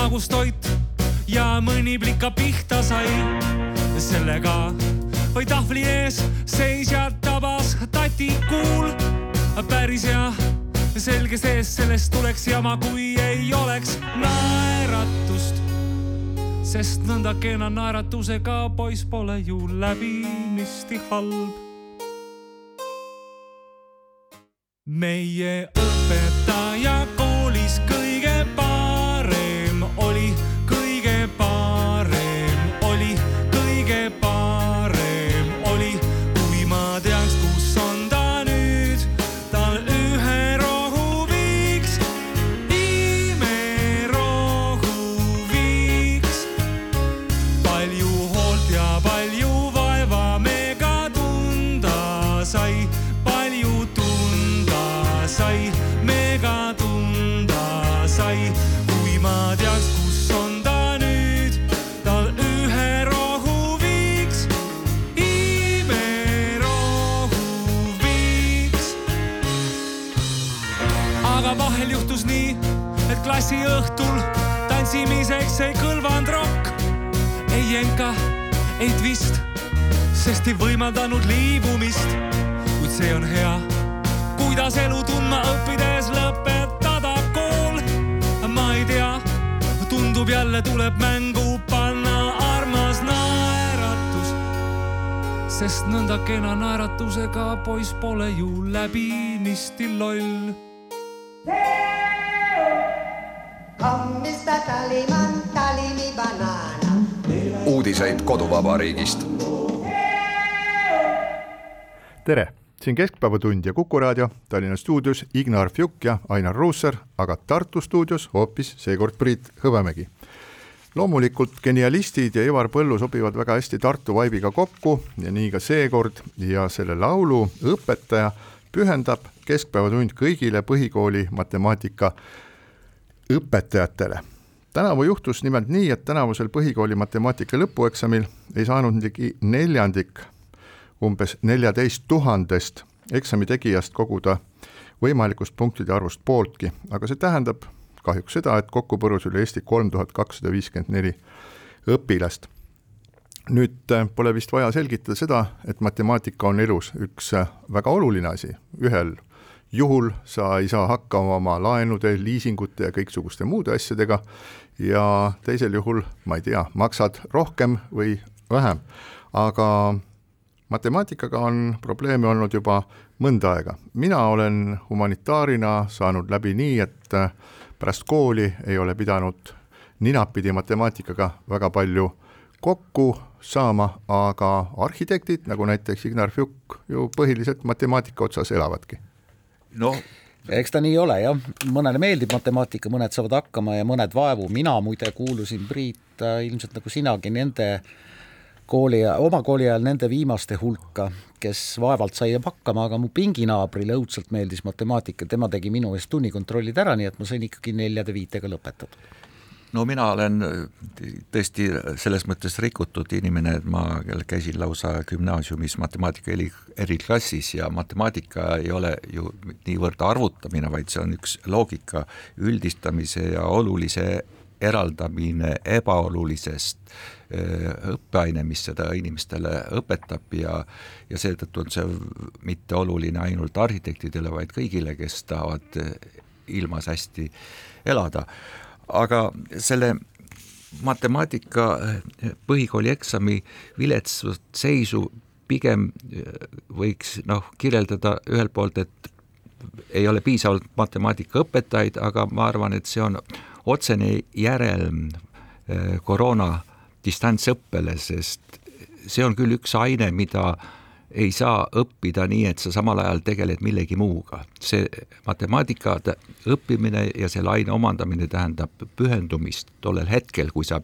magustoit ja mõni plika pihta sai. sellega või tahvli ees seisja tabas tati kuul, päris hea, selge sees, sellest tuleks jama, kui ei oleks naeratust sest nõnda kena naeratusega poiss pole ju läbinisti halb. meie õpetaja et klassiõhtul tantsimiseks ei kõlvanud rokk. ei jenka, ei twist, sest ei võimaldanud liibumist. kuid see on hea, kuidas elu tundma õppides lõpetada kool. ma ei tea, tundub jälle tuleb mängu panna armas naeratus sest nõnda kena naeratusega poiss pole ju läbinisti loll uudiseid koduvabariigist. tere, siin Keskpäevatund ja Kuku raadio Tallinna stuudios Ignar Fjuk ja Ainar Ruussaar, aga Tartu stuudios hoopis seekord Priit Hõbemägi. loomulikult genialistid ja Ivar Põllu sobivad väga hästi Tartu vaibiga kokku ja nii ka seekord ja selle laulu õpetaja pühendab Keskpäevatund kõigile põhikooli matemaatika õpetajatele. Tänavu juhtus nimelt nii, et tänavusel põhikooli matemaatika lõpueksamil ei saanud ligi neljandik umbes neljateist tuhandest eksami tegijast koguda võimalikust punktide arvust pooltki, aga see tähendab kahjuks seda, et kokku põrus üle Eesti kolm tuhat kakssada viiskümmend neli õpilast. nüüd äh, pole vist vaja selgitada seda, et matemaatika on elus üks äh, väga oluline asi, ühel juhul sa ei saa hakkama oma laenude, liisingute ja kõiksuguste muude asjadega ja teisel juhul, ma ei tea, maksad rohkem või vähem, aga matemaatikaga on probleeme olnud juba mõnda aega. mina olen humanitaarina saanud läbi nii, et pärast kooli ei ole pidanud ninapidi matemaatikaga väga palju kokku saama, aga arhitektid, nagu näiteks Ignar Fjuk, ju põhiliselt matemaatika otsas elavadki. Noh, eks ta nii ole jah, mõnele meeldib matemaatika, mõned saavad hakkama ja mõned vaevu, mina muide kuulusin, Priit, ilmselt nagu sinagi, nende kooli, oma kooli ajal nende viimaste hulka, kes vaevalt sai hakkama, aga mu pinginaabrile õudselt meeldis matemaatika, tema tegi minu eest tunnikontrollid ära, nii et ma sain ikkagi neljade-viitega lõpetatud. No mina olen tõesti selles mõttes rikutud inimene, et ma käisin lausa gümnaasiumis matemaatika eri, eriklassis ja matemaatika ei ole ju niivõrd arvutamine, vaid see on üks loogika üldistamise ja olulise eraldamine ebaolulisest õppeaine, mis seda inimestele õpetab ja ja seetõttu on see mitte oluline ainult arhitektidele, vaid kõigile, kes tahavad ilmas hästi elada. Aga selle matemaatika põhikooli eksami viletsat seisu pigem võiks noh, kirjeldada ühelt poolt, et ei ole piisavalt matemaatikaõpetajaid, aga ma arvan, et see on otsene järelm eh, koroona distantsõppele, sest see on küll üks aine, mida ei saa õppida nii, et sa samal ajal tegeled millegi muuga. see matemaatika õppimine ja selle aine omandamine tähendab pühendumist tollel hetkel, kui sa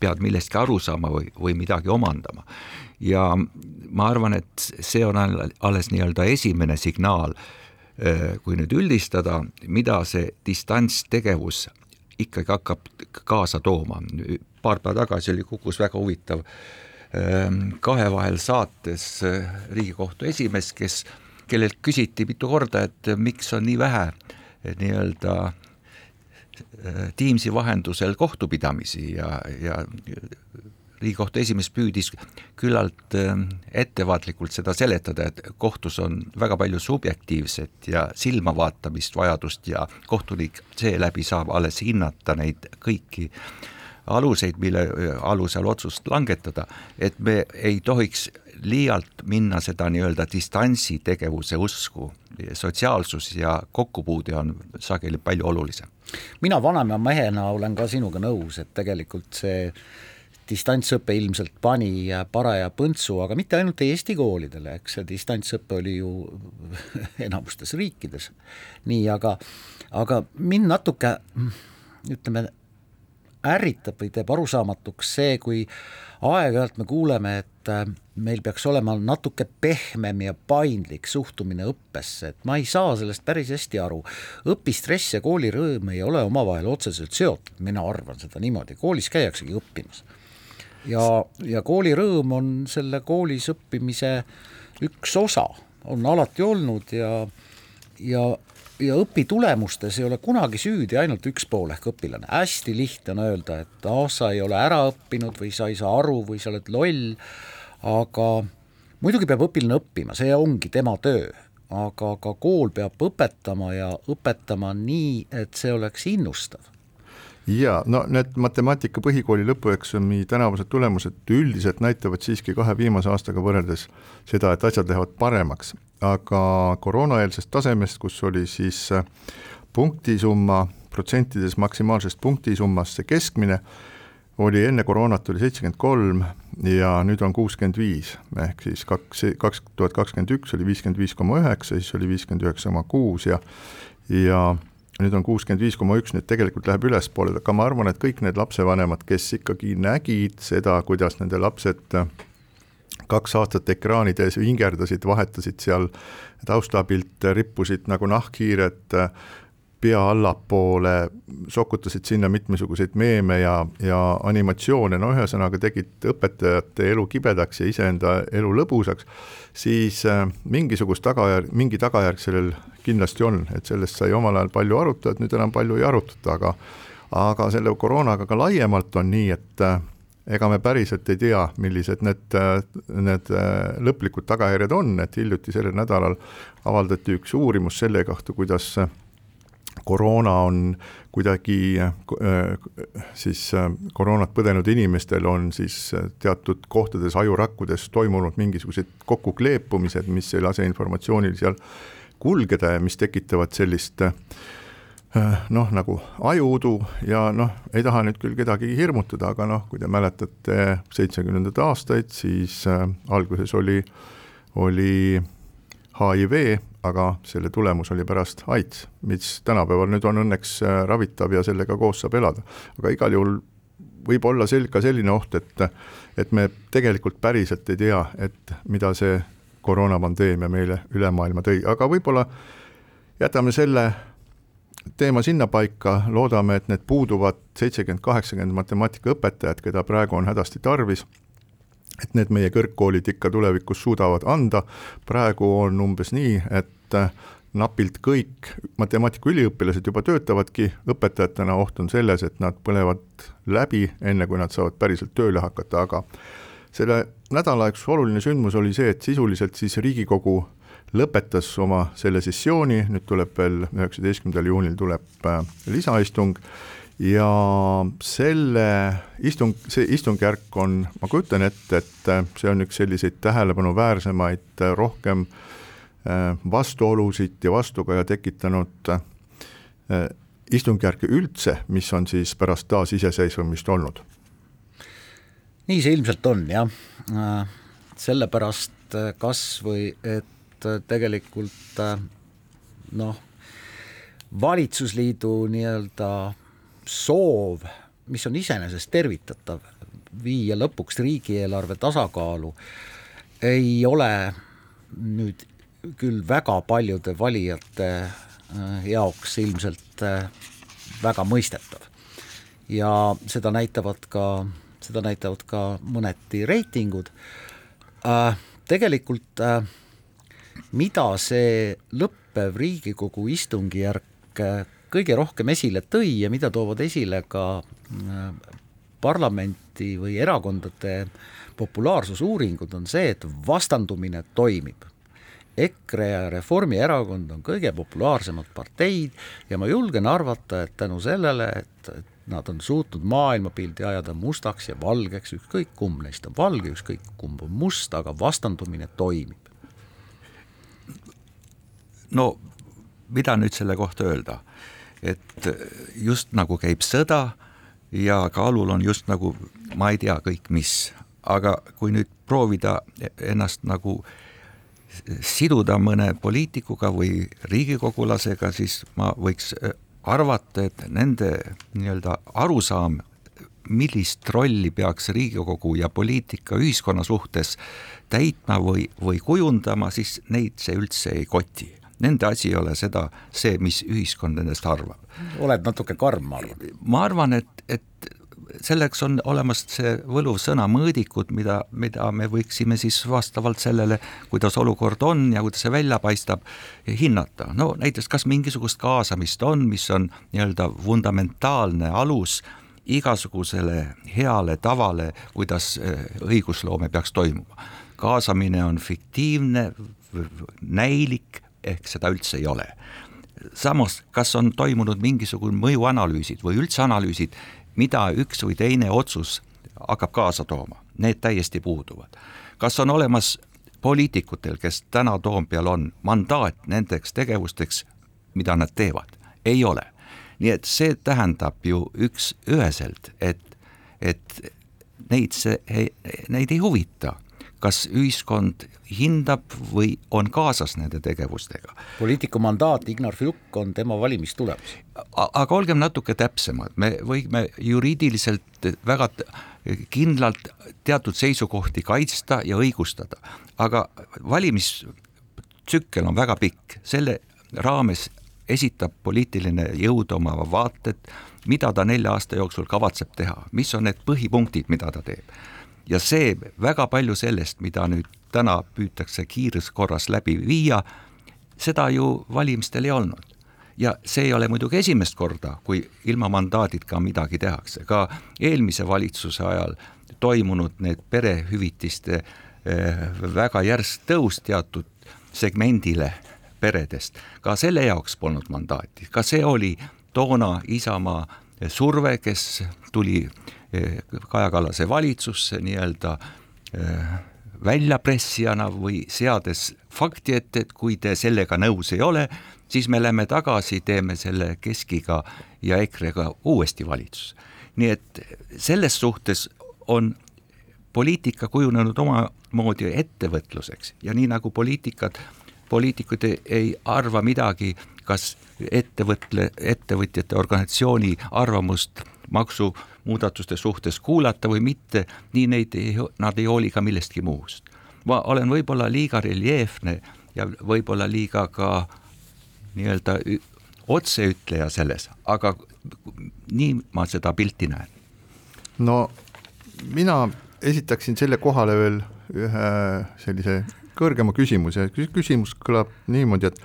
pead millestki aru saama või, või midagi omandama. ja ma arvan, et see on alles nii-öelda esimene signaal Äh, kui nüüd üldistada, mida see distantstegevus ikkagi hakkab kaasa tooma. paar päeva tagasi oli Kukus väga huvitav ähm, kahevahel saates äh, Riigikohtu esimees, kes, kellelt küsiti mitu korda, et miks on nii vähe nii-öelda äh, Teamsi vahendusel kohtupidamisi ja, ja riigikohtu esimees püüdis küllalt ettevaatlikult seda seletada, et kohtus on väga palju subjektiivset ja silmavaatamist vajadust ja kohtunik seeläbi saab alles hinnata neid kõiki aluseid, mille alusel otsust langetada, et me ei tohiks liialt minna seda nii-öelda distantsi tegevuse usku, sotsiaalsus ja kokkupuude on sageli palju olulisem. mina vanema mehena olen ka sinuga nõus, et tegelikult see distantsõpe ilmselt pani paraja põntsu, aga mitte ainult Eesti koolidele, eks see distantsõpe oli ju enamustes riikides nii, aga, aga mind natuke ütleme, ärritab või teeb arusaamatuks see, kui aeg-ajalt me kuuleme, et äh, meil peaks olema natuke pehmem ja paindlik suhtumine õppesse, et ma ei saa sellest päris hästi aru. õpistress ja koolirõõm ei ole omavahel otseselt seotud, mina arvan seda niimoodi, koolis käiaksegi õppimas ja, ja koolirõõm on selle koolis õppimise üks osa, on alati olnud ja, ja, ja õpitulemustes ei ole kunagi süüdi ainult üks pool ehk õpilane, hästi lihtne on öelda, et ah, sa ei ole ära õppinud või sa ei saa aru või sa oled loll, aga muidugi peab õpilane õppima, see ongi tema töö, aga ka kool peab õpetama ja õpetama nii, et see oleks innustav ja no need matemaatika põhikooli lõpueksami tänavused tulemused üldiselt näitavad siiski kahe viimase aastaga võrreldes seda, et asjad lähevad paremaks, aga koroonaeelsest tasemest, kus oli siis äh, punktisumma protsentides maksimaalsest punktisummast see keskmine, oli enne koroonat oli seitsekümmend kolm ja nüüd on kuuskümmend viis, ehk siis kaks, kaks tuhat kakskümmend üks oli viiskümmend viis koma üheksa, siis oli viiskümmend üheksa koma kuus ja ja nüüd on kuuskümmend viis koma üks, nüüd tegelikult läheb ülespoole, aga ma arvan, et kõik need lapsevanemad, kes ikkagi nägid seda, kuidas nende lapsed kaks aastat ekraanide ees vingerdasid, vahetasid seal taustapilte, rippusid nagu nahkhiired pea allapoole, sokutasid sinna mitmesuguseid meeme ja, ja animatsioone, no ühesõnaga tegid õpetajate elu kibedaks ja iseenda elu lõbusaks, siis äh, mingisugust tagajärg, mingi tagajärg sellel kindlasti on, et sellest sai omal ajal palju arutada, nüüd enam palju ei arutata, aga aga selle koroonaga ka laiemalt on nii, et äh, ega me päriselt ei tea, millised need, äh, need lõplikud tagajärjed on, et hiljuti sellel nädalal avaldati üks uurimus selle kohta, kuidas koroona on kuidagi äh, siis äh, koroonat põdenud inimestel on siis äh, teatud kohtades ajurakkudes toimunud mingisugused kokkukleepumised, mis ei lase informatsioonil seal kulgeda ja mis tekitavad sellist noh, nagu ajuudu ja noh, ei taha nüüd küll kedagi hirmutada, aga noh, kui te mäletate seitsmekümnendaid aastaid, siis alguses oli, oli HIV, aga selle tulemus oli pärast AIDS, mis tänapäeval nüüd on õnneks äh, ravitav ja sellega koos saab elada. aga igal juhul võib olla sel-, ka selline oht, et et me tegelikult päriselt ei tea, et mida see koroonapandeemia meile üle maailma tõi, aga võib-olla jätame selle teema sinnapaika, loodame, et need puuduvad seitsekümmend, kaheksakümmend matemaatikaõpetajat, keda praegu on hädasti tarvis et need meie kõrgkoolid ikka tulevikus suudavad anda, praegu on umbes nii, et napilt kõik matemaatika üliõpilased juba töötavadki. Õpetajatena, oht on selles, et nad põlevad läbi, enne kui nad saavad päriselt tööle hakata, aga selle nädala üks oluline sündmus oli see, et sisuliselt siis Riigikogu lõpetas oma selle sessiooni, nüüd tuleb veel üheksateistkümnendal juunil tuleb äh, lisaistung ja selle istung, see istungjärk on, ma kujutan ette, et äh, see on üks selliseid tähelepanuväärsemaid, äh, rohkem vastuolusid ja vastukaja tekitanud istungjärke üldse, mis on siis pärast taasiseseisvumist olnud. Nii see ilmselt on jah, sellepärast kas või, et tegelikult noh, valitsusliidu nii-öelda soov, mis on iseenesest tervitatav, viia lõpuks riigieelarve tasakaalu, ei ole nüüd küll väga paljude valijate jaoks ilmselt väga mõistetav. ja seda näitavad ka seda näitavad ka mõneti reitingud äh,, tegelikult äh, mida see lõppev Riigikogu istungjärk äh, kõige rohkem esile tõi ja mida toovad esile ka äh, parlamenti või erakondade populaarsusuuringud, on see, et vastandumine toimib. EKRE ja Reformierakond on kõige populaarsemad parteid ja ma julgen arvata, et tänu sellele, et, et Nad on suutnud maailmapildi ajada mustaks ja valgeks, ükskõik kumb neist on valge, ükskõik kumb on must, aga vastandumine toimib. no mida nüüd selle kohta öelda, et just nagu käib sõda ja kaalul on just nagu ma ei tea kõik mis, aga kui nüüd proovida ennast nagu siduda mõne poliitikuga või riigikogulasega, siis ma võiks arvata, et nende nii-öelda arusaam, millist rolli peaks Riigikogu ja poliitika ühiskonna suhtes täitma või, või kujundama, siis neid see üldse ei koti. Nende asi ei ole seda, see, mis ühiskond nendest arvab. oled natuke karm, ma arvan. ma arvan, et, et selleks on olemas see võluv sõna mõõdikud, mida, mida me võiksime siis vastavalt sellele, kuidas olukord on ja kuidas see välja paistab, hinnata. no näiteks, kas mingisugust kaasamist on, mis on nii-öelda fundamentaalne alus igasugusele heale tavale, kuidas eh, õigusloome peaks toimuma. kaasamine on fiktiivne, näilik, ehk seda üldse ei ole samas, kas on toimunud mingisugune mõjuanalüüsid või üldse analüüsid, mida üks või teine otsus hakkab kaasa tooma, need täiesti puuduvad. kas on olemas poliitikutel, kes täna Toompeal on, mandaat nendeks tegevusteks, mida nad teevad? ei ole. nii et see tähendab ju üks-üheselt, et, et neid see, neid ei huvita kas ühiskond hindab või on kaasas nende tegevustega. poliitiku mandaat, Ignar Fjuk, on tema valimistulemus. aga olgem natuke täpsemad, me võime juriidiliselt väga kindlalt teatud seisukohti kaitsta ja õigustada, aga valimistsükkel on väga pikk, selle raames esitab poliitiline jõud oma vaated, mida ta nelja aasta jooksul kavatseb teha, mis on need põhipunktid, mida ta teeb ja see väga palju sellest, mida nüüd täna püütakse kiires korras läbi viia, seda ju valimistel ei olnud. ja see ei ole muidugi esimest korda, kui ilma mandaadita midagi tehakse, ka eelmise valitsuse ajal toimunud need perehüvitiste eh, väga järsk tõus teatud segmendile peredest, ka selle jaoks polnud mandaati, ka see oli toona Isamaa surve, kes tuli Kaja Kallase valitsusse nii-öelda eh, väljapressijana või seades fakti ette, et kui te sellega nõus ei ole, siis me lähme tagasi, teeme selle Keskiga ja EKRE-ga uuesti valitsus. nii et selles suhtes on poliitika kujunenud omamoodi ettevõtluseks ja nii nagu poliitikad, poliitikud ei arva midagi, kas ettevõtle, ettevõtjate organisatsiooni arvamust maksumuudatuste suhtes kuulata või mitte, nii neid ei, nad ei hooli ka millestki muust. ma olen võib-olla liiga reljeefne ja võib-olla liiga ka nii-öelda otseütleja selles, aga nii ma seda pilti näen. no mina esitaksin selle kohale veel ühe sellise kõrgema küsimuse, küsimus kõlab niimoodi, et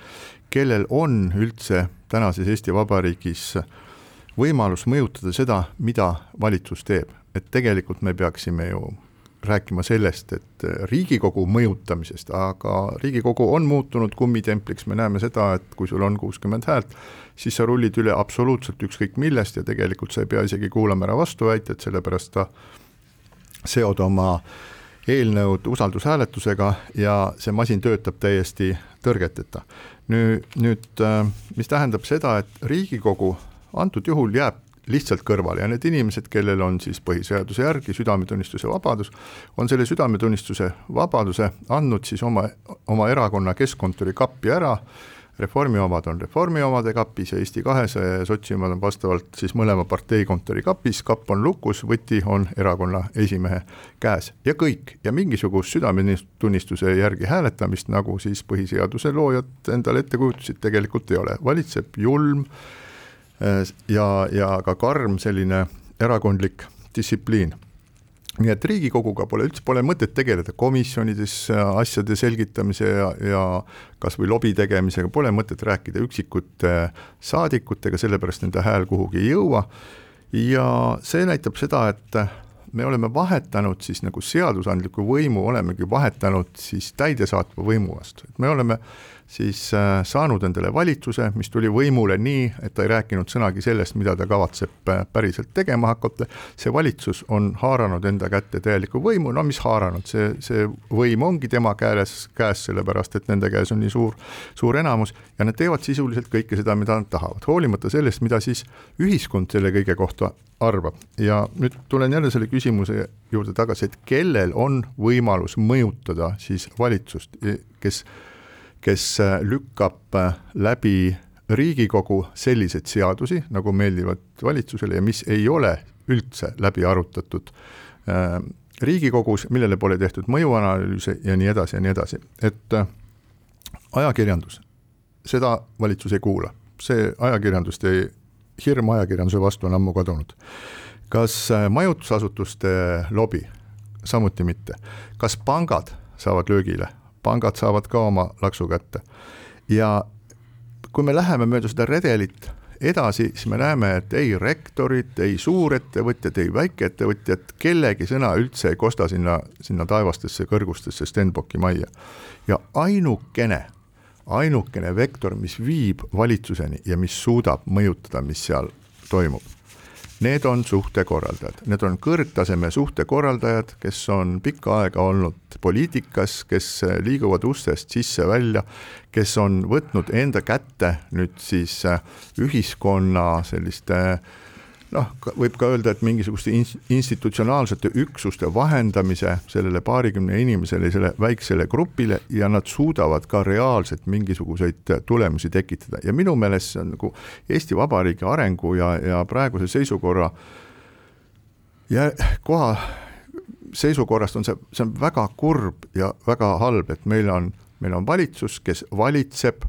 kellel on üldse tänases Eesti Vabariigis võimalus mõjutada seda, mida valitsus teeb, et tegelikult me peaksime ju rääkima sellest, et Riigikogu mõjutamisest, aga Riigikogu on muutunud kummitempliks, me näeme seda, et kui sul on kuuskümmend häält, siis sa rullid üle absoluutselt ükskõik millest ja tegelikult sa ei pea isegi kuulama ära vastuväited, sellepärast sa seod oma eelnõud usaldushääletusega ja see masin töötab täiesti tõrgeteta. nüüd, nüüd mis tähendab seda, et Riigikogu antud juhul jääb lihtsalt kõrvale ja need inimesed, kellel on siis põhiseaduse järgi südametunnistuse vabadus, on selle südametunnistuse vabaduse andnud siis oma, oma erakonna keskkontori kappi ära, Reformi omad on Reformi omade kapis ja Eesti kahesaja ja sotsi omad on vastavalt siis mõlema partei kontori kapis, kapp on lukus, võti on erakonna esimehe käes. Ja kõik ja mingisugust südametunnistuse järgi hääletamist, nagu siis põhiseaduse loojad endale ette kujutasid, tegelikult ei ole, valitseb julm Äh, ja, ja ka karm selline erakondlik distsipliin nii et Riigikoguga pole üldse, pole mõtet tegeleda komisjonides äh, asjade selgitamise ja, ja kas või lobi tegemisega, pole mõtet rääkida üksikute saadikutega, sellepärast nende hääl kuhugi ei jõua. ja see näitab seda, et me oleme vahetanud siis nagu seadusandliku võimu, olemegi vahetanud siis täidesaatva võimu vastu, et me oleme siis äh, saanud endale valitsuse, mis tuli võimule nii, et ta ei rääkinud sõnagi sellest, mida ta kavatseb äh, päriselt tegema hakata, see valitsus on haaranud enda kätte täieliku võimu, no mis haaranud, see, see võim ongi tema käes, käes, sellepärast et nende käes on nii suur, suur enamus ja nad teevad sisuliselt kõike seda, mida nad tahavad, hoolimata sellest, mida siis ühiskond selle kõige kohta arvab. ja nüüd tulen jälle selle küsimuse juurde tagasi, et kellel on võimalus mõjutada siis valitsust, kes kes äh, lükkab äh, läbi Riigikogu selliseid seadusi, nagu meeldivad valitsusele ja mis ei ole üldse läbi arutatud äh, Riigikogus, millele pole tehtud mõjuanalüüse ja nii edasi ja nii edasi, et ajakirjandus, seda valitsus ei kuula, see ajakirjanduste, hirm ajakirjanduse vastu on ammu kadunud. kas majutusasutuste lobi, samuti mitte, kas pangad saavad löögile pangad saavad ka oma laksu kätte. ja kui me läheme mööda seda redelit edasi, siis me näeme, et ei rektorid, ei suurettevõtjad, ei väikeettevõtjad, kellegi sõna üldse ei kosta sinna, sinna taevastesse kõrgustesse Stenbocki majja. ja ainukene, ainukene vektor, mis viib valitsuseni ja mis suudab mõjutada, mis seal toimub Need on suhtekorraldajad, need on kõrgtaseme suhtekorraldajad, kes on pikka aega olnud poliitikas, kes liiguvad ustest sisse-välja, kes on võtnud enda kätte nüüd siis ühiskonna selliste äh, noh, võib ka öelda, et mingisuguste institutsionaalsete üksuste vahendamise sellele paarikümne inimesele, selle väiksele grupile ja nad suudavad ka reaalselt mingisuguseid tulemusi tekitada. Ja minu meelest see on nagu Eesti Vabariigi arengu ja, ja praeguse seisukorra ja koha seisukorrast on see, see on väga kurb ja väga halb, et meil on, meil on valitsus, kes valitseb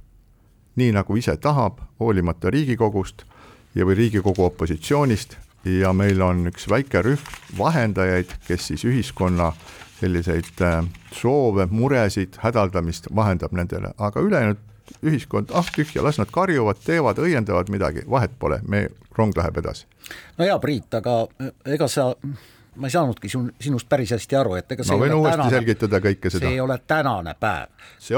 nii, nagu ise tahab, hoolimata Riigikogust ja, või Riigikogu opositsioonist ja meil on üks väike rühm vahendajaid, kes siis ühiskonna selliseid äh, soove, muresid, hädaldamist vahendab nendele, aga ülejäänud ühiskond, ah tühja, las nad karjuvad, teevad, õiendavad midagi, vahet pole, me, rong läheb edasi. no jaa, Priit, aga ega sa ma ei saanudki sun, sinust päris hästi aru, et ega see ma võin uuesti tänane, selgitada kõike seda. see ei ole tänane päev.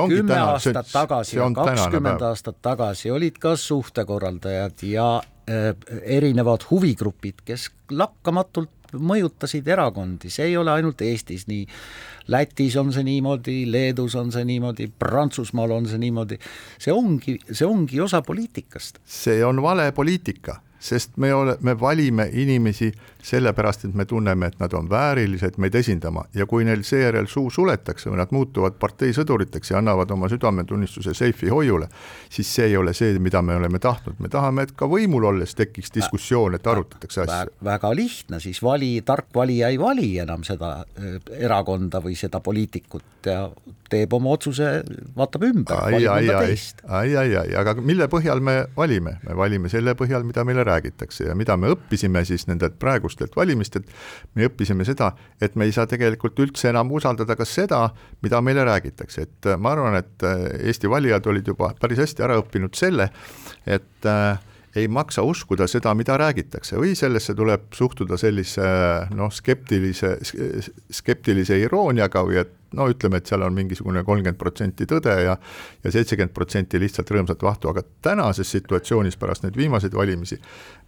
kümme aastat tagasi ja kakskümmend aastat tagasi olid ka suhtekorraldajad ja äh, erinevad huvigrupid, kes lakkamatult mõjutasid erakondi, see ei ole ainult Eestis nii, Lätis on see niimoodi, Leedus on see niimoodi, Prantsusmaal on see niimoodi, see ongi, see ongi osa poliitikast. see on vale poliitika sest me ole, me valime inimesi sellepärast, et me tunneme, et nad on väärilised meid esindama. Ja kui neil seejärel suu suletakse või nad muutuvad parteisõduriteks ja annavad oma südametunnistuse seifi hoiule, siis see ei ole see, mida me oleme tahtnud, me tahame, et ka võimul olles tekiks diskussioon, et arutatakse asju. väga lihtne, siis vali, tark valija ei vali enam seda äh, erakonda või seda poliitikut ja teeb oma otsuse, vaatab ümber, valib mõnda teist. ai, ai, ai, aga mille põhjal me valime, me valime selle põhjal, mida meile räägitakse. Ja mida me õppisime siis nendelt praegustelt valimistelt, me õppisime seda, et me ei saa tegelikult üldse enam usaldada ka seda, mida meile räägitakse, et ma arvan, et äh, Eesti valijad olid juba päris hästi ära õppinud selle, et äh, ei maksa uskuda seda, mida räägitakse või sellesse tuleb suhtuda sellise noh, skeptilise, skeptilise irooniaga või et no ütleme, et seal on mingisugune kolmkümmend protsenti tõde ja ja seitsekümmend protsenti lihtsalt rõõmsat vahtu, aga tänases situatsioonis pärast neid viimaseid valimisi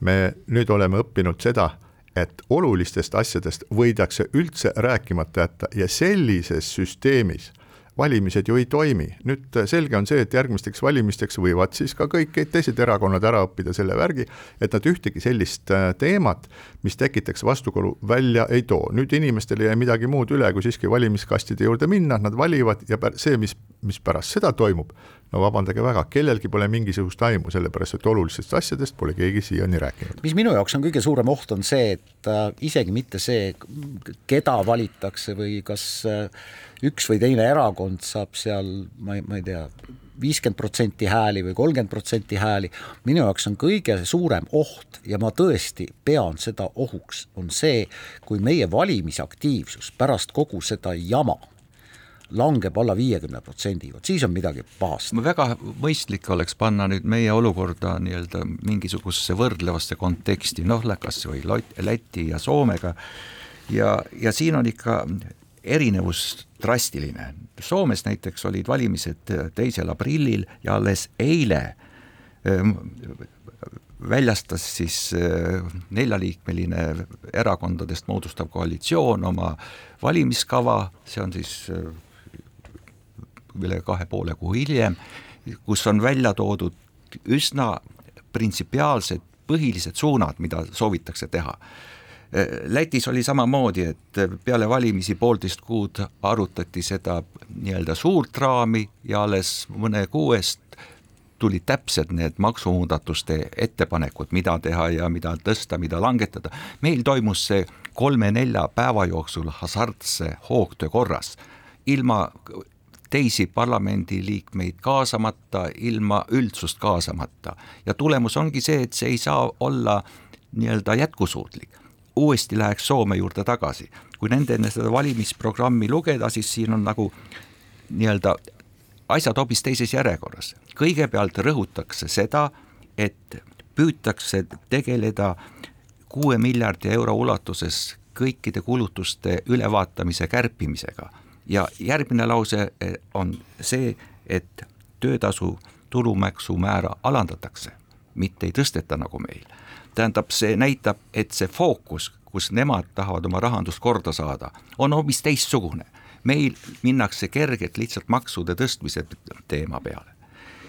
me nüüd oleme õppinud seda, et olulistest asjadest võidakse üldse rääkimata jätta ja sellises süsteemis valimised ju ei toimi. nüüd äh, selge on see, et järgmisteks valimisteks võivad siis ka kõik teised erakonnad ära õppida selle värgi, et nad ühtegi sellist äh, teemat, mis tekitaks vastukaalu, välja ei too. nüüd inimestel ei jää midagi muud üle, kui siiski valimiskastide juurde minna, nad valivad ja see, mis, mis pärast seda toimub, no vabandage väga, kellelgi pole mingisugust aimu, sellepärast et olulistest asjadest pole keegi siiani rääkinud. mis minu jaoks on kõige suurem oht, on see, et äh, isegi mitte see, keda valitakse või kas üks või teine erakond saab seal, ma ei, ma ei tea, viiskümmend protsenti hääli või kolmkümmend protsenti hääli, minu jaoks on kõige suurem oht ja ma tõesti pean seda ohuks, on see, kui meie valimisaktiivsus pärast kogu seda jama langeb alla viiekümne protsendi, vot siis on midagi pahasti. väga mõistlik oleks panna nüüd meie olukorda nii-öelda mingisugusesse võrdlevasse konteksti, noh, kas või Läti ja Soomega. Ja, ja siin on ikka erinevus drastiline. Soomes näiteks olid valimised teisel aprillil ja alles eile ähm, väljastas siis äh, neljaliikmeline erakondadest moodustav koalitsioon oma valimiskava, see on siis äh, üle kahe poole kuu hiljem, kus on välja toodud üsna printsipiaalsed põhilised suunad, mida soovitakse teha Lätis oli samamoodi, et peale valimisi poolteist kuud arutati seda nii-öelda suurt raami ja alles mõne kuu eest tulid täpsed need maksumuudatuste ettepanekud, mida teha ja mida tõsta, mida langetada. meil toimus see kolme-nelja päeva jooksul hasartse hoogtöö korras, ilma teisi parlamendiliikmeid kaasamata, ilma üldsust kaasamata. Ja tulemus ongi see, et see ei saa olla nii-öelda jätkusuutlik uuesti läheks Soome juurde tagasi. kui nende enne seda valimisprogrammi lugeda, siis siin on nagu nii-öelda asjad hoopis teises järjekorras. kõigepealt rõhutakse seda, et püütakse tegeleda kuue miljardi euro ulatuses kõikide kulutuste ülevaatamise kärpimisega ja järgmine lause eh, on see, et töötasu tulumaksumäära alandatakse, mitte ei tõsteta nagu meil tähendab, see näitab, et see fookus, kus nemad tahavad oma rahandust korda saada, on hoopis teistsugune. meil minnakse kergelt lihtsalt maksude tõstmise teema peale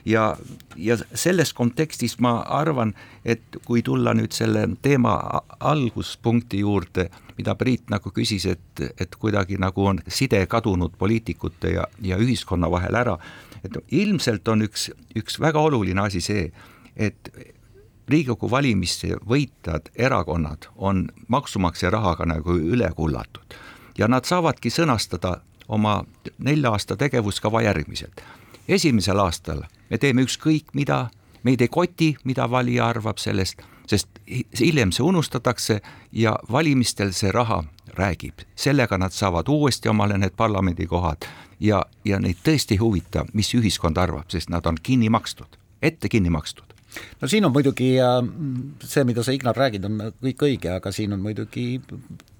ja, ja selles kontekstis ma arvan, et kui tulla nüüd selle teema alguspunkti juurde, mida Priit nagu küsis, et, et kuidagi nagu on side kadunud poliitikute ja, ja ühiskonna vahel ära, et ilmselt on üks, üks väga oluline asi see, et Riigikogu valimiste võitjad erakonnad on maksumaksja rahaga nagu üle kullatud ja nad saavadki sõnastada oma nelja aasta tegevuskava järgmiselt. esimesel aastal me teeme ükskõik mida, meid ei koti, mida valija arvab sellest, sest hiljem see unustatakse ja valimistel see raha räägib, sellega nad saavad uuesti omale need parlamendikohad ja, ja neid tõesti ei huvita, mis ühiskond arvab, sest nad on kinni makstud, ette kinni makstud no siin on muidugi see, mida sa, Ignar, räägid, on kõik õige, aga siin on muidugi,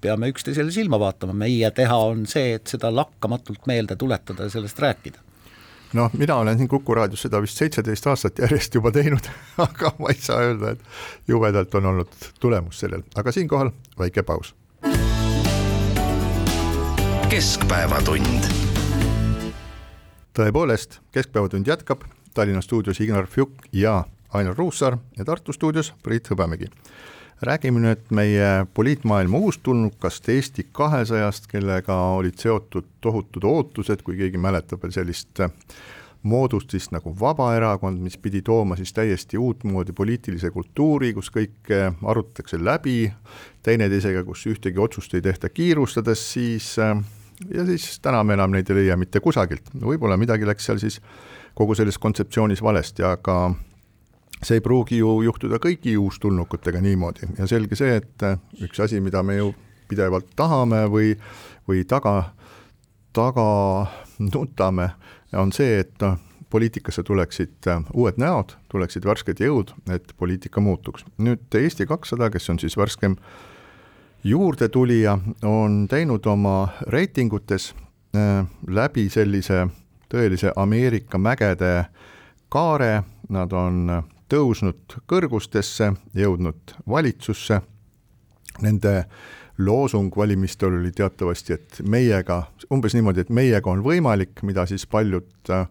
peame üksteisele silma vaatama, meie teha on see, et seda lakkamatult meelde tuletada ja sellest rääkida noh, mina olen siin Kuku raadios seda vist seitseteist aastat järjest juba teinud, aga ma ei saa öelda, et jubedalt on olnud tulemus sellel, aga siinkohal väike paus. keskpäevatund. tõepoolest, Keskpäevatund jätkab, Tallinna stuudios Ignar Fjuk ja Ainar Ruussaar ja Tartu stuudios Priit Hõbemägi. räägime nüüd meie poliitmaailma uustulnukast Eesti kahesajast, kellega olid seotud tohutud ootused, kui keegi mäletab veel sellist moodustist nagu Vabaerakond, mis pidi tooma siis täiesti uutmoodi poliitilise kultuuri, kus kõike arutatakse läbi teineteisega, kus ühtegi otsust ei tehta kiirustades, siis ja siis täna me enam neid ei leia mitte kusagilt, võib-olla midagi läks seal siis kogu selles kontseptsioonis valesti, aga see ei pruugi ju juhtuda kõigi uustulnukatega niimoodi ja selge see, et üks asi, mida me ju pidevalt tahame või, või taga, taga nutame, on see, et noh, poliitikasse tuleksid uued näod, tuleksid värsked jõud, et poliitika muutuks. nüüd Eesti kakssada, kes on siis värskem juurdetulija, on teinud oma reitingutes äh, läbi sellise tõelise Ameerika mägede kaare, nad on tõusnud kõrgustesse, jõudnud valitsusse, nende loosung valimistel oli teatavasti, et meiega, umbes niimoodi, et meiega on võimalik, mida siis paljud äh,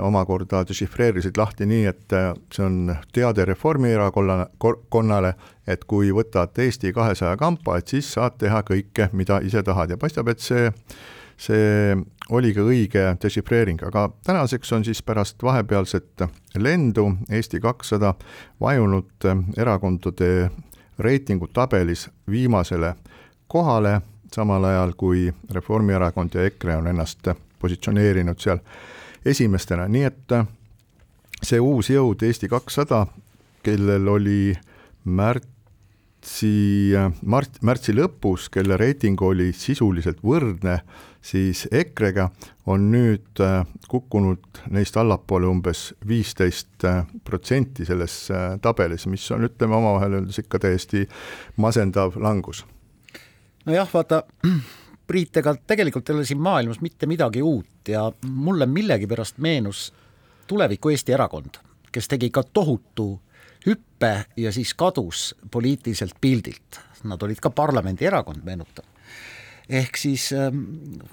omakorda dešifreerisid lahti nii, et äh, see on teade Reformierakonnale, et kui võtad Eesti kahesaja kampa, et siis saad teha kõike, mida ise tahad. Ja paistab, et see, see oli ka õige dešifreering, aga tänaseks on siis pärast vahepealset lendu Eesti kakssada vajunud erakondade reitingutabelis viimasele kohale, samal ajal kui Reformierakond ja EKRE on ennast positsioneerinud seal esimestena, nii et see uus jõud Eesti kakssada, kellel oli märtsi, mart-, märtsi lõpus, kelle reiting oli sisuliselt võrdne siis EKRE-ga, on nüüd kukkunud neist allapoole umbes viisteist protsenti selles tabelis, mis on, ütleme omavahel öeldes ikka täiesti masendav langus. Nojah, vaata Priit, ega tegelikult ei ole siin maailmas mitte midagi uut ja mulle millegipärast meenus tuleviku Eesti erakond, kes tegi ka tohutu hüppe ja siis kadus poliitiliselt pildilt. Nad olid ka parlamendierakond, meenutan. ehk siis ähm,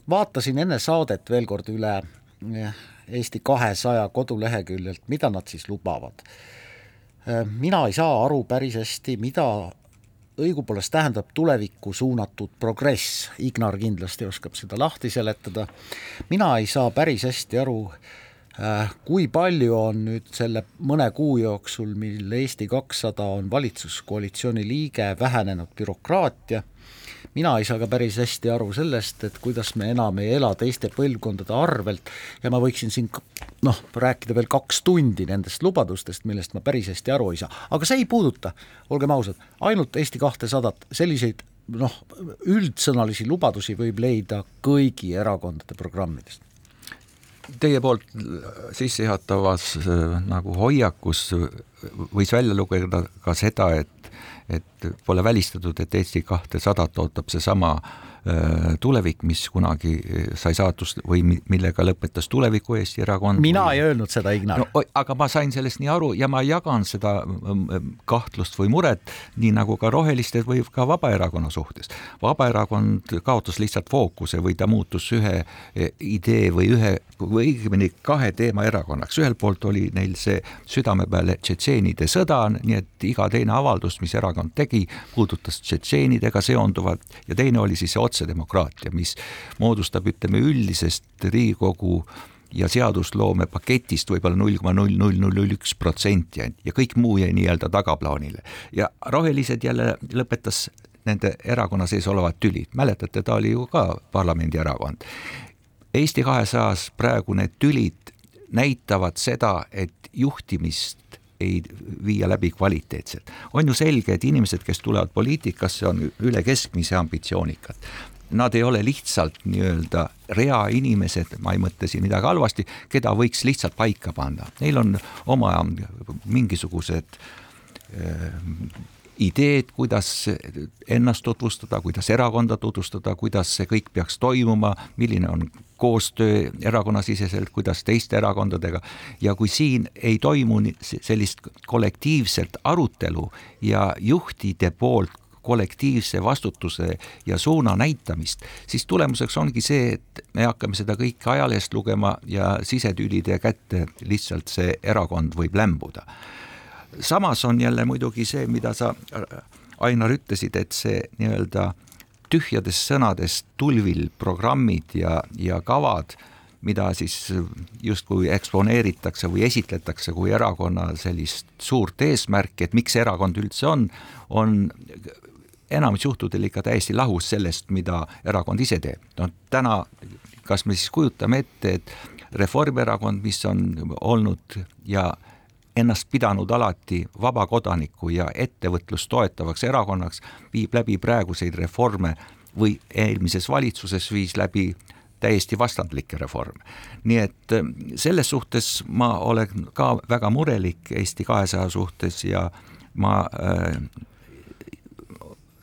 vaatasin enne saadet veel kord üle eh, Eesti kahesaja koduleheküljelt, mida nad siis lubavad. Äh, mina ei saa aru päris hästi, mida õigupoolest tähendab tulevikku suunatud progress, Ignar kindlasti oskab seda lahti seletada, mina ei saa päris hästi aru, kui palju on nüüd selle mõne kuu jooksul, mil Eesti kakssada on valitsuskoalitsiooni liige, vähenenud bürokraatia? Mina ei saa ka päris hästi aru sellest, et kuidas me enam ei ela teiste põlvkondade arvelt. Ja ma võiksin siin noh, rääkida veel kaks tundi nendest lubadustest, millest ma päris hästi aru ei saa, aga see ei puuduta, olgem ausad, ainult Eesti kahtesadat, selliseid noh, üldsõnalisi lubadusi võib leida kõigi erakondade programmidest. Teie poolt sissejuhatavas nagu hoiakus võis välja lugeda ka seda, et et pole välistatud, et Eesti kahtesadat ootab seesama Äh, tulevik, mis kunagi äh, sai saatust või millega lõpetas Tuleviku Eesti Erakond. mina või... ei öelnud seda, Ignar no,. aga ma sain sellest nii aru ja ma jagan seda kahtlust või muret, nii nagu ka Roheliste või ka Vabaerakonna suhtes. Vabaerakond kaotas lihtsalt fookuse või ta muutus ühe e, idee või ühe või õigemini kahe teema erakonnaks, ühelt poolt oli neil see südame peale tšetšeenide sõda, nii et iga teine avaldus, mis erakond tegi, puudutas tšetšeenidega seonduvat ja teine oli siis see otse otsedemokraatia, mis moodustab, ütleme, üldisest Riigikogu ja seadusloome paketist võib-olla null koma null null null null üks protsenti ja kõik muu jäi nii-öelda tagaplaanile. ja Rohelised jälle lõpetas nende erakonna sees olevad tülid, mäletate, ta oli ju ka parlamendierakond. Eesti kahesajas praegu need tülid näitavad seda, et juhtimist ei viia läbi kvaliteetselt. on ju selge, et inimesed, kes tulevad poliitikasse, on üle keskmise ambitsioonikad. Nad ei ole lihtsalt nii-öelda reainimesed, ma ei mõtle siin midagi halvasti, keda võiks lihtsalt paika panna, neil on oma mingisugused äh, ideed, kuidas ennast tutvustada, kuidas erakonda tutvustada, kuidas see kõik peaks toimuma, milline on koostöö erakonnasiseselt, kuidas teiste erakondadega. Ja kui siin ei toimu sellist kollektiivset arutelu ja juhtide poolt kollektiivse vastutuse ja suuna näitamist, siis tulemuseks ongi see, et me hakkame seda kõike ajalehest lugema ja sisetülide kätte lihtsalt see erakond võib lämbuda samas on jälle muidugi see, mida sa, Ainar, ütlesid, et see nii-öelda tühjadest sõnadest tulvil programmid ja, ja kavad, mida siis justkui eksponeeritakse või esitletakse kui erakonna sellist suurt eesmärki, et miks erakond üldse on, on enamus juhtudel ikka täiesti lahus sellest, mida erakond ise teeb. no täna, kas me siis kujutame ette, et Reformierakond, mis on olnud ja ennast pidanud alati vabakodaniku ja ettevõtlust toetavaks erakonnaks, viib läbi praeguseid reforme või eelmises valitsuses viis läbi täiesti vastandlikke reforme. nii et äh, selles suhtes ma olen ka väga murelik Eesti kahesaja suhtes ja ma äh,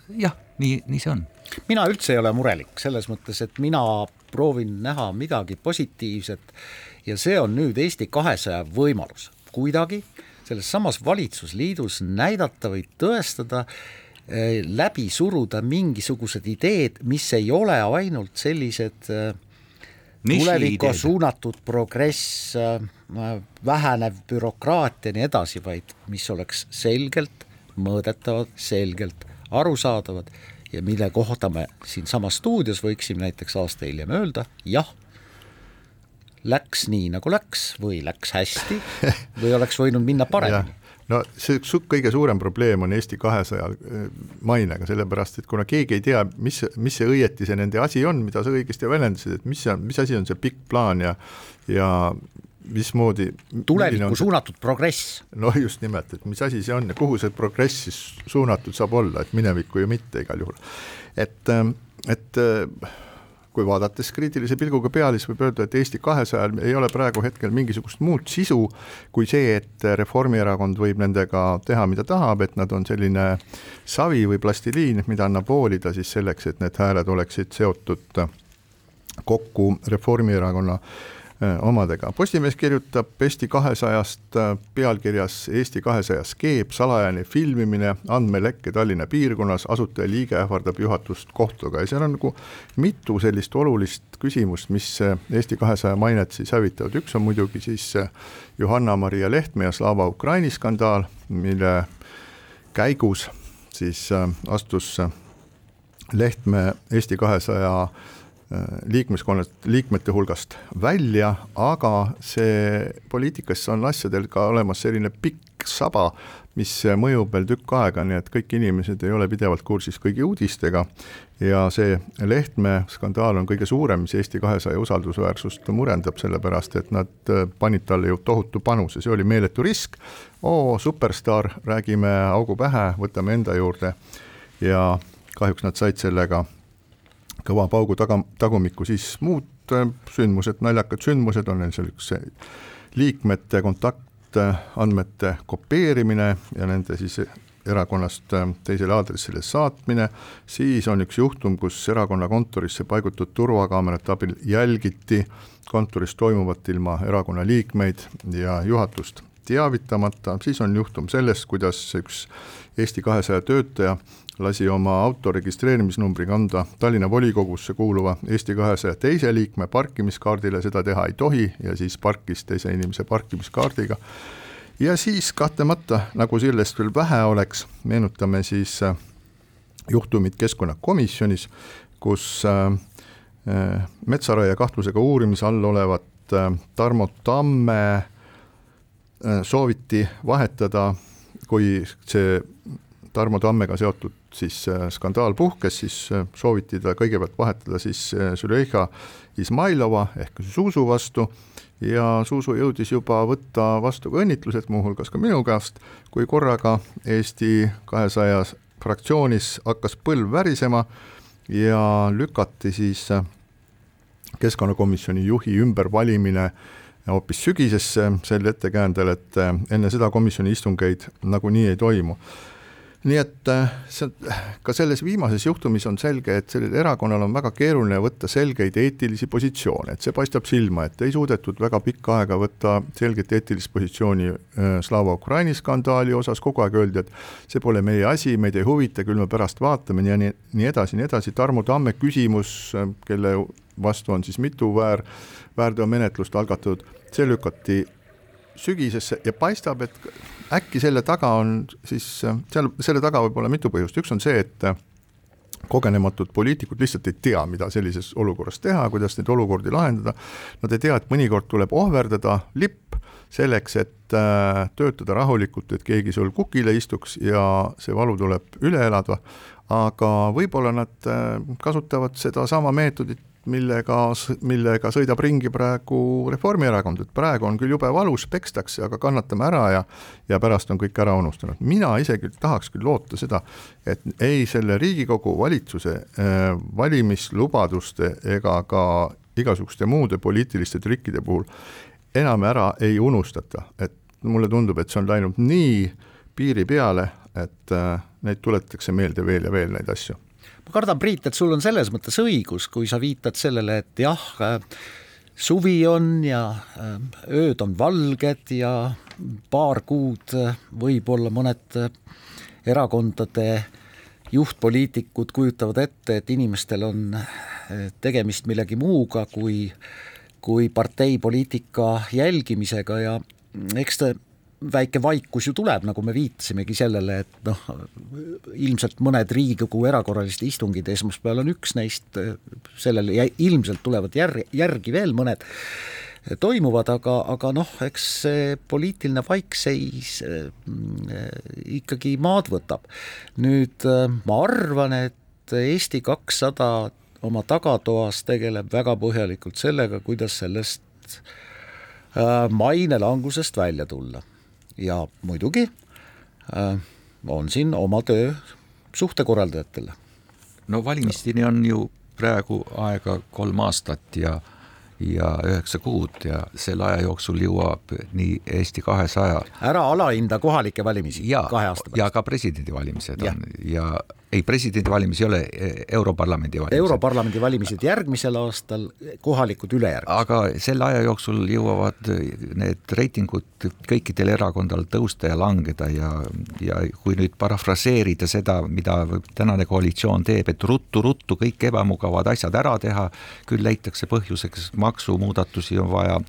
jah, nii, nii see on. mina üldse ei ole murelik selles mõttes, et mina proovin näha midagi positiivset ja see on nüüd Eesti kahesaja võimalus kuidagi selles samas valitsusliidus näidata või tõestada, eh, läbi suruda mingisugused ideed, mis ei ole ainult sellised eh, tulevikku suunatud progress, eh, vähenev bürokraatia ja nii edasi, vaid mis oleks selgelt mõõdetavad, selgelt arusaadavad ja mille kohta me siinsamas stuudios võiksime näiteks aasta hiljem öelda, jah, läks nii, nagu läks või läks hästi või oleks võinud minna paremini no see üks kõige suurem probleem on Eesti kahesaja äh, mainega, sellepärast et kuna keegi ei tea, mis, mis see õieti see nende asi on, mida sa õigesti väljendasid, et mis see, mis asi on see pikk plaan ja ja mismoodi tulevikku suunatud progress. no just nimelt, et mis asi see on ja kuhu see progress siis suunatud saab olla, et minevikku ju mitte igal juhul. et, ähm, et äh, kui vaadates kriitilise pilguga peale, siis võib öelda, et Eesti kahesajal ei ole praegu hetkel mingisugust muud sisu kui see, et Reformierakond võib nendega teha, mida tahab, et nad on selline savi või plastiliin, mida annab voolida siis selleks, et need hääled oleksid seotud kokku Reformierakonna omadega. Postimees kirjutab Eesti kahesajast äh, pealkirjas Eesti kahesaja skeep, salajane filmimine, andmelekke Tallinna piirkonnas, asutaja liige ähvardab juhatust kohtuga ja seal on nagu mitu sellist olulist küsimust, mis äh, Eesti kahesaja mainet siis hävitavad, üks on muidugi siis Johanna-Maria Lehtme ja Slava Ukraini skandaal, mille käigus siis astus Lehtme Eesti kahesaja 200 Äh, liikmeskonnast, liikmete hulgast välja, aga see poliitikas on asjadel ka olemas selline pikk saba, mis mõjub veel tükk aega, nii et kõik inimesed ei ole pidevalt kursis kõigi uudistega. Ja see Lehtme skandaal on kõige suurem, mis Eesti kahesaja usaldusväärsust murendab, sellepärast et nad äh, panid talle ju tohutu panuse, see oli meeletu risk, oo, superstaar, räägime augu pähe, võtame enda juurde. Ja kahjuks nad said sellega kõva paugu taga, tagumikku, siis muud äh, sündmused, naljakad sündmused on neil seal üks liikmete kontaktandmete kopeerimine ja nende siis erakonnast äh, teisele aadressile saatmine, siis on üks juhtum, kus erakonna kontorisse paigutatud turvakaamerate abil jälgiti kontoris toimuvat ilma erakonna liikmeid ja juhatust teavitamata, siis on juhtum sellest, kuidas üks Eesti kahesaja töötaja lasi oma auto registreerimisnumbri kanda Tallinna volikogusse kuuluva Eesti kahesaja teise liikme parkimiskaardile, seda teha ei tohi ja siis parkis teise inimese parkimiskaardiga. ja siis kahtlemata, nagu sellest veel vähe oleks, meenutame siis äh, juhtumit keskkonnakomisjonis, kus äh, äh, metsaraie kahtlusega uurimise all olevat Tarmo Tamme sooviti vahetada, kui see Tarmo Tammega seotud siis äh, skandaal puhkes, siis äh, sooviti ta kõigepealt vahetada siis äh, Züleyxa Izmailova ehk Zuzu vastu ja Zuzu jõudis juba võtta vastu ka õnnitlused, muuhulgas ka minu käest, kui korraga Eesti kahesaja fraktsioonis hakkas põlv värisema ja lükati siis keskkonnakomisjoni juhi ümbervalimine hoopis sügisesse sel ettekäändel, et enne seda komisjoni istungeid nagunii ei toimu nii et äh, see, ka selles viimases juhtumis on selge, et sellel erakonnal on väga keeruline võtta selgeid eetilisi positsioone, et see paistab silma, et ei suudetud väga pikka aega võtta selget eetilist positsiooni äh, Slava Ukraini skandaali osas, kogu aeg öeldi, et see pole meie asi, meid ei huvita, küll me pärast vaatame ja nii, nii edasi, nii edasi, Tarmo Tamme küsimus, äh, kelle vastu on siis mitu väär, väärteomenetlust algatatud, see lükati sügisesse ja paistab, et äkki selle taga on siis, seal, selle taga võib olla mitu põhjust, üks on see, et kogenematud poliitikud lihtsalt ei tea, mida sellises olukorras teha, kuidas neid olukordi lahendada. Nad ei tea, et mõnikord tuleb ohverdada lipp selleks, et äh, töötada rahulikult, et keegi sul kukile istuks ja see valu tuleb üle elada. aga võib-olla nad äh, kasutavad sedasama meetodit millega, millega sõidab ringi praegu Reformierakond, et praegu on küll jube valus, pekstakse, aga kannatame ära ja ja pärast on kõik ära unustanud. mina isegi tahaks küll loota seda, et ei selle Riigikogu valitsuse äh, valimislubaduste ega ka igasuguste muude poliitiliste trikkide puhul enam ära ei unustata, et mulle tundub, et see on läinud nii piiri peale, et äh, neid tuletatakse meelde veel ja veel, neid asju ma kardan, Priit, et sul on selles mõttes õigus, kui sa viitad sellele, et jah, suvi on ja äh, ööd on valged ja paar kuud äh, võib-olla mõned äh, erakondade juhtpoliitikud kujutavad ette, et inimestel on tegemist millegi muuga kui, kui parteipoliitika jälgimisega ja eks ta väike vaikus ju tuleb, nagu me viitasimegi sellele, et noh, ilmselt mõned Riigikogu erakorralised istungid esmaspäeval on üks neist, sellele ja ilmselt tulevad jär-, järgi veel mõned, toimuvad, aga, aga noh, eks see poliitiline vaikseis äh, ikkagi maad võtab. nüüd äh, ma arvan, et Eesti kakssada oma tagatoas tegeleb väga põhjalikult sellega, kuidas sellest äh, mainelangusest välja tulla ja muidugi äh, on siin oma töö suhtekorraldajatel. no valimisteni on ju praegu aega kolm aastat ja ja üheksa kuud ja selle aja jooksul jõuab nii Eesti kahesaja ära alahinda kohalikke valimisi ja, kahe aasta pärast. ja ka presidendivalimised ja. on ja ei, presidendivalimisi ei ole, e, Europarlamendi valimised. Europarlamendi valimised järgmisel aastal, kohalikud ülejärgmisel. aga selle aja jooksul jõuavad need reitingud kõikidel erakondadel tõusta ja langeda ja, ja kui nüüd parafraseerida seda, mida tänane koalitsioon teeb, et ruttu-ruttu kõik ebamugavad asjad ära teha, küll leitakse põhjuseks, maksumuudatusi on vaja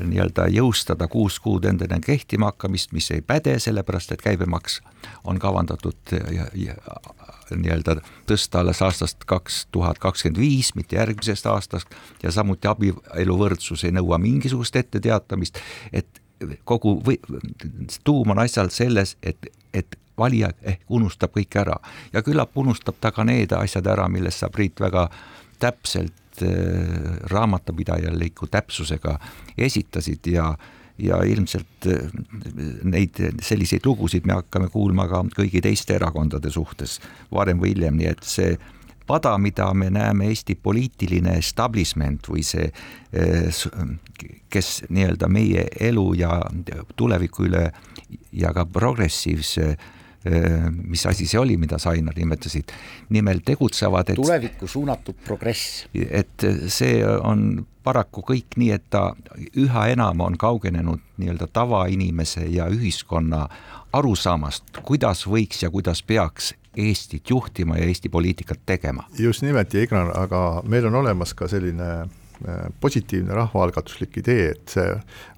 nii-öelda jõustada kuus kuud endine kehtima hakkamist, mis ei päde, sellepärast et käibemaks on kavandatud nii-öelda tõsta alles aastast kaks tuhat kakskümmend viis, mitte järgmisest aastast ja samuti abieluvõrdsus ei nõua mingisugust etteteatamist, et kogu või tuum on asjal selles, et, et valija ehk unustab kõik ära. Ja küllap unustab ta ka need asjad ära, millest sa, Priit, väga täpselt äh, raamatupidajaliku täpsusega esitasid ja ja ilmselt äh, neid selliseid lugusid me hakkame kuulma ka kõigi teiste erakondade suhtes varem või hiljem, nii et see pada, mida me näeme Eesti poliitiline establishment või see, äh, kes nii-öelda meie elu ja tuleviku üle ja ka progressiivse Äh, mis asi see oli, mida sa, Ainar, nimetasid, nimelt tegutsevad, et tulevikku suunatud progress. et see on paraku kõik nii, et ta üha enam on kaugenenud nii-öelda tavainimese ja ühiskonna arusaamast, kuidas võiks ja kuidas peaks Eestit juhtima ja Eesti poliitikat tegema. just nimelt Ignar, aga meil on olemas ka selline Äh, positiivne rahvaalgatuslik idee, et see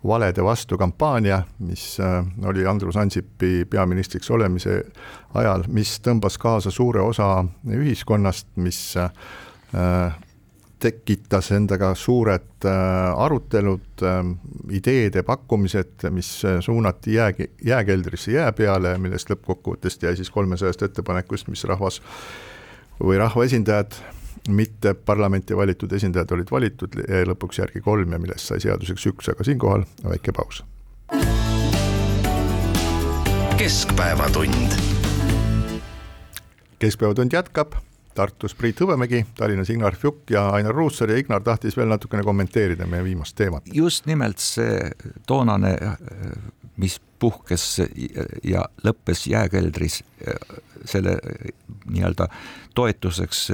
valede vastu kampaania, mis äh, oli Andrus Ansipi peaministriks olemise ajal, mis tõmbas kaasa suure osa ühiskonnast, mis äh, tekitas endaga suured arutelud, ideede pakkumised, mis suunati jää, jääkeldrisse jää peale, millest lõppkokkuvõttes jäi siis kolmesajast ettepanekust, mis rahvas või rahvaesindajad mitte parlamenti valitud esindajad olid valitud, jäi lõpuks järgi kolm ja millest sai seaduseks üks, aga siinkohal väike paus. keskpäevatund. keskpäevatund jätkab Tartus Priit Hõbemägi, Tallinnas Ignar Fjuk ja Ainar Ruussaar ja Ignar tahtis veel natukene kommenteerida meie viimast teemat. just nimelt see toonane, mis puhkes ja lõppes jääkeldris selle nii-öelda toetuseks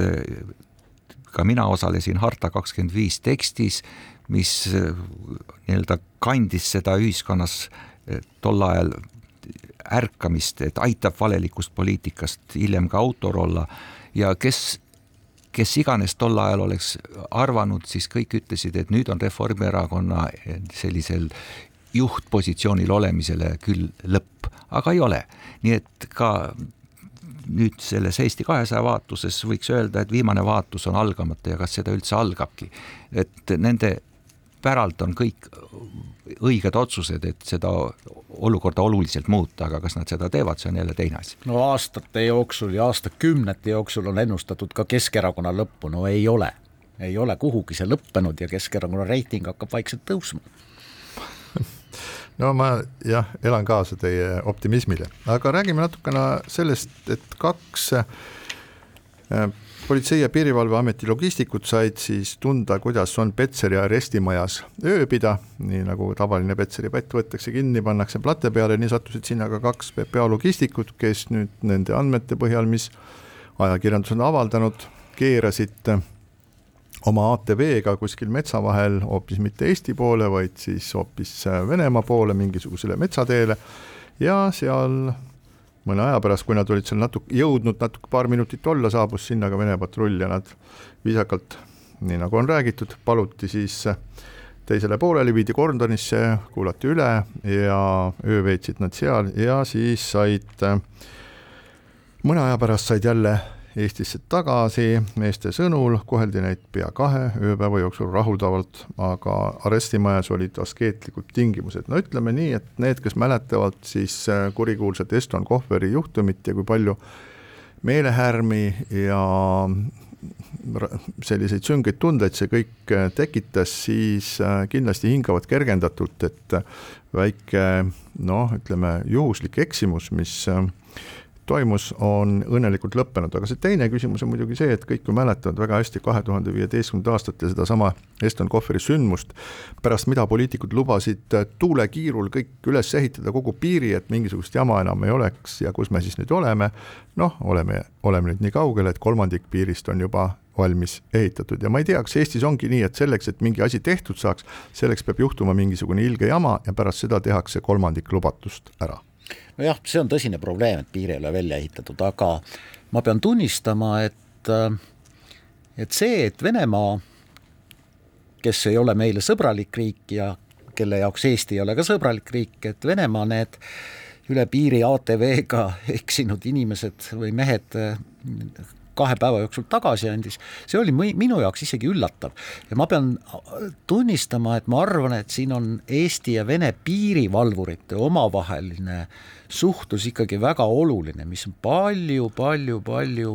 ka mina osalesin Harta kakskümmend viis tekstis, mis eh, nii-öelda kandis seda ühiskonnas eh, tol ajal ärkamist, et aitab valelikust poliitikast hiljem ka autor olla ja kes, kes iganes tol ajal oleks arvanud, siis kõik ütlesid, et nüüd on Reformierakonna eh, sellisel juhtpositsioonil olemisele küll lõpp, aga ei ole. nii et ka nüüd selles Eesti kahesaja vaatuses võiks öelda, et viimane vaatus on algamata ja kas seda üldse algabki. et nende päralt on kõik õiged otsused, et seda olukorda oluliselt muuta, aga kas nad seda teevad, see on jälle teine asi. no aastate jooksul ja aastakümnete jooksul on ennustatud ka Keskerakonna lõppu, no ei ole ei ole kuhugi see lõppenud ja Keskerakonna reiting hakkab vaikselt tõusma no ma jah, elan kaasa teie optimismile, aga räägime natukene sellest, et kaks äh, politsei- ja Piirivalveameti logistikud said siis tunda, kuidas on Petseri arestimajas ööbida, nii nagu tavaline Petseri pätt võetakse kinni, pannakse plate peale, nii sattusid sinna ka kaks PPA logistikut, kes nüüd nende andmete põhjal, mis ajakirjandus on avaldanud, keerasid oma ATV-ga kuskil metsa vahel hoopis mitte Eesti poole, vaid siis hoopis Venemaa poole mingisugusele metsateele. Ja seal mõne aja pärast, kui nad olid seal natuke, jõudnud natuke paar minutit olla, saabus sinna ka Vene patrull ja nad viisakalt, nii nagu on räägitud, paluti siis teisele poolele, viidi kordonisse, kuulati üle ja öö veetsid nad seal ja siis said mõne aja pärast said jälle Eestisse tagasi, meeste sõnul koheldi neid pea kahe ööpäeva jooksul rahuldavalt, aga arestimajas olid askeetlikud tingimused, no ütleme nii, et need, kes mäletavad siis äh, kurikuulsat Eston Kohveri juhtumit ja kui palju meelehärmi ja selliseid süngeid tundeid see kõik äh, tekitas, siis äh, kindlasti hingavad kergendatult, et väike noh, ütleme juhuslik eksimus, mis toimus, on õnnelikult lõppenud, aga see teine küsimus on muidugi see, et kõik ju mäletavad väga hästi kahe tuhande viieteistkümnendat aastat ja sedasama Eston Kohveri sündmust, pärast mida poliitikud lubasid tuulekiirul kõik üles ehitada, kogu piiri, et mingisugust jama enam ei oleks. Ja kus me siis nüüd oleme, noh, oleme, oleme nüüd nii kaugel, et kolmandik piirist on juba valmis ehitatud. Ja ma ei tea, kas Eestis ongi nii, et selleks, et mingi asi tehtud saaks, selleks peab juhtuma mingisugune ilge jama ja pärast seda tehakse kolmandik lubatust ära nojah, see on tõsine probleem, et piir ei ole välja ehitatud, aga ma pean tunnistama, et äh, et see, et Venemaa, kes ei ole meile sõbralik riik ja kelle jaoks Eesti ei ole ka sõbralik riik, et Venemaa need üle piiri ATV-ga eksinud inimesed või mehed kahe päeva jooksul tagasi andis, see oli minu jaoks isegi üllatav. ja ma pean tunnistama, et ma arvan, et siin on Eesti ja Vene piirivalvurite omavaheline suhtlus ikkagi väga oluline, mis on palju, palju, palju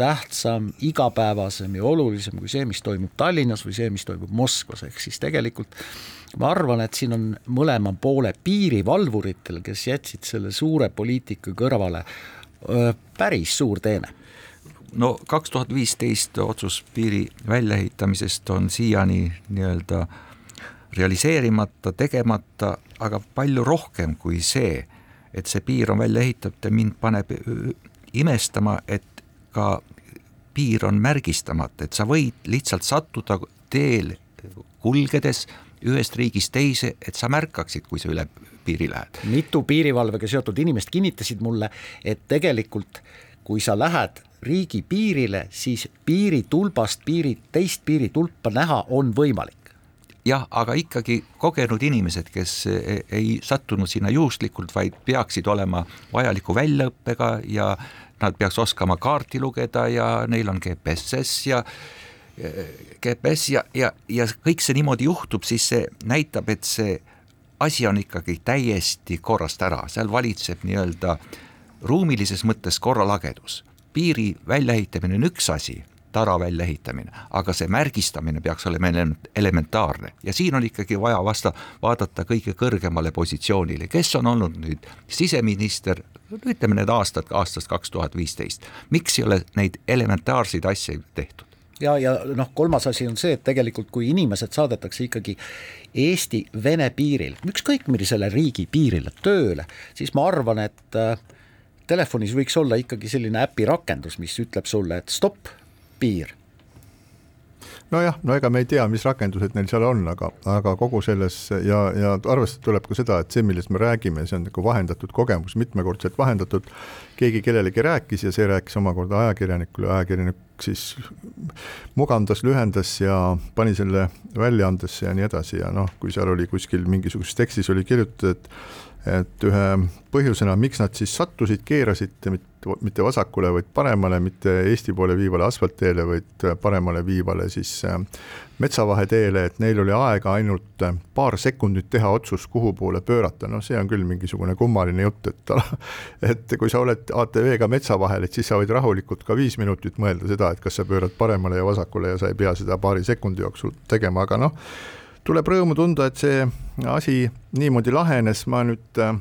tähtsam, igapäevasem ja olulisem kui see, mis toimub Tallinnas või see, mis toimub Moskvas, ehk siis tegelikult ma arvan, et siin on mõlema poole piirivalvuritel, kes jätsid selle suure poliitika kõrvale, päris suur teene no kaks tuhat viisteist otsus piiri väljaehitamisest on siiani nii-öelda realiseerimata, tegemata, aga palju rohkem kui see, et see piir on välja ehitatud ja mind paneb imestama, et ka piir on märgistamata, et sa võid lihtsalt sattuda teel kulgedes ühest riigist teise, et sa märkaksid, kui sa üle piiri lähed. mitu piirivalvega seotud inimest kinnitasid mulle, et tegelikult kui sa lähed riigipiirile, siis piiritulbast piiri, teist piiritulpa näha on võimalik. Jah, aga ikkagi kogenud inimesed, kes ei sattunud sinna juhuslikult, vaid peaksid olema vajaliku väljaõppega ja nad peaks oskama kaarti lugeda ja neil on GPS ja GPS ja, ja, ja kõik see niimoodi juhtub, siis see näitab, et see asi on ikkagi täiesti korrast ära, seal valitseb nii-öelda ruumilises mõttes korralagedus piiri väljaehitamine on üks asi, tara väljaehitamine, aga see märgistamine peaks olema elementaarne. Ja siin on ikkagi vaja vasta, vaadata kõige kõrgemale positsioonile, kes on olnud nüüd siseminister, ütleme need aastad, aastast kaks tuhat viisteist, miks ei ole neid elementaarseid asju tehtud? ja, ja noh, kolmas asi on see, et tegelikult kui inimesed saadetakse ikkagi Eesti-Vene piiril, ükskõik millisele riigi piirile tööle, siis ma arvan, et äh, telefonis võiks olla ikkagi selline äpi rakendus, mis ütleb sulle, et stopp, piir nojah, no ega me ei tea, mis rakendused neil seal on, aga, aga kogu selles ja, ja arvestada tuleb ka seda, et see, millest me räägime, see on nagu vahendatud kogemus, mitmekordselt vahendatud. keegi kellelegi rääkis ja see rääkis omakorda ajakirjanikule, ajakirjanik siis mugandas, lühendas ja pani selle väljaandesse ja nii edasi ja noh, kui seal oli kuskil mingisuguses tekstis oli kirjutatud, et et ühe põhjusena, miks nad siis sattusid, keerasid mitte vasakule, vaid paremale, mitte Eesti poole viivale asfaltteele, vaid paremale viivale siis äh, metsavaheteele, et neil oli aega ainult äh, paar sekundit teha otsus, kuhu poole pöörata, noh, see on küll mingisugune kummaline jutt, et et kui sa oled ATV-ga metsa vahel, et siis sa võid rahulikult ka viis minutit mõelda seda, et kas sa pöörad paremale ja vasakule ja sa ei pea seda paari sekundi jooksul tegema, aga noh, tuleb rõõmu tunda, et see asi niimoodi lahenes, ma nüüd äh,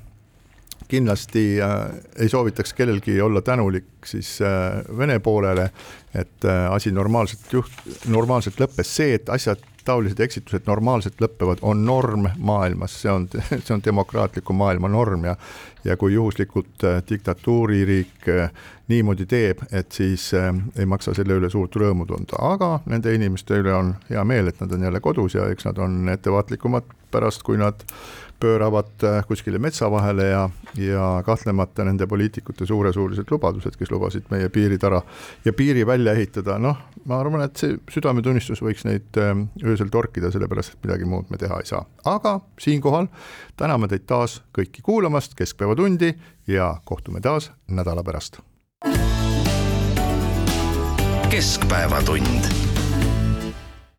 kindlasti äh, ei soovitaks kellelgi olla tänulik siis äh, Vene poolele, et asi normaalselt juht, normaalselt lõppes, see, et asjad, taolised eksitused normaalselt lõpevad, on norm maailmas, see on, see on demokraatliku maailma norm ja ja kui juhuslikult äh, diktatuuririik äh, niimoodi teeb, et siis äh, ei maksa selle üle suurt rõõmu tunda, aga nende inimeste üle on hea meel, et nad on jälle kodus ja eks nad on ettevaatlikumad pärast, kui nad pööravad äh, kuskile metsa vahele ja, ja kahtlemata nende poliitikute suuresuulised lubadused, kes lubasid meie piiritara ja piiri välja ehitada, noh, ma arvan, et see südametunnistus võiks neid äh, öösel torkida, sellepärast et midagi muud me teha ei saa. aga siinkohal täname teid taas kõiki kuulamast, Keskpäevatundi ja kohtume taas nädala pärast. keskpäevatund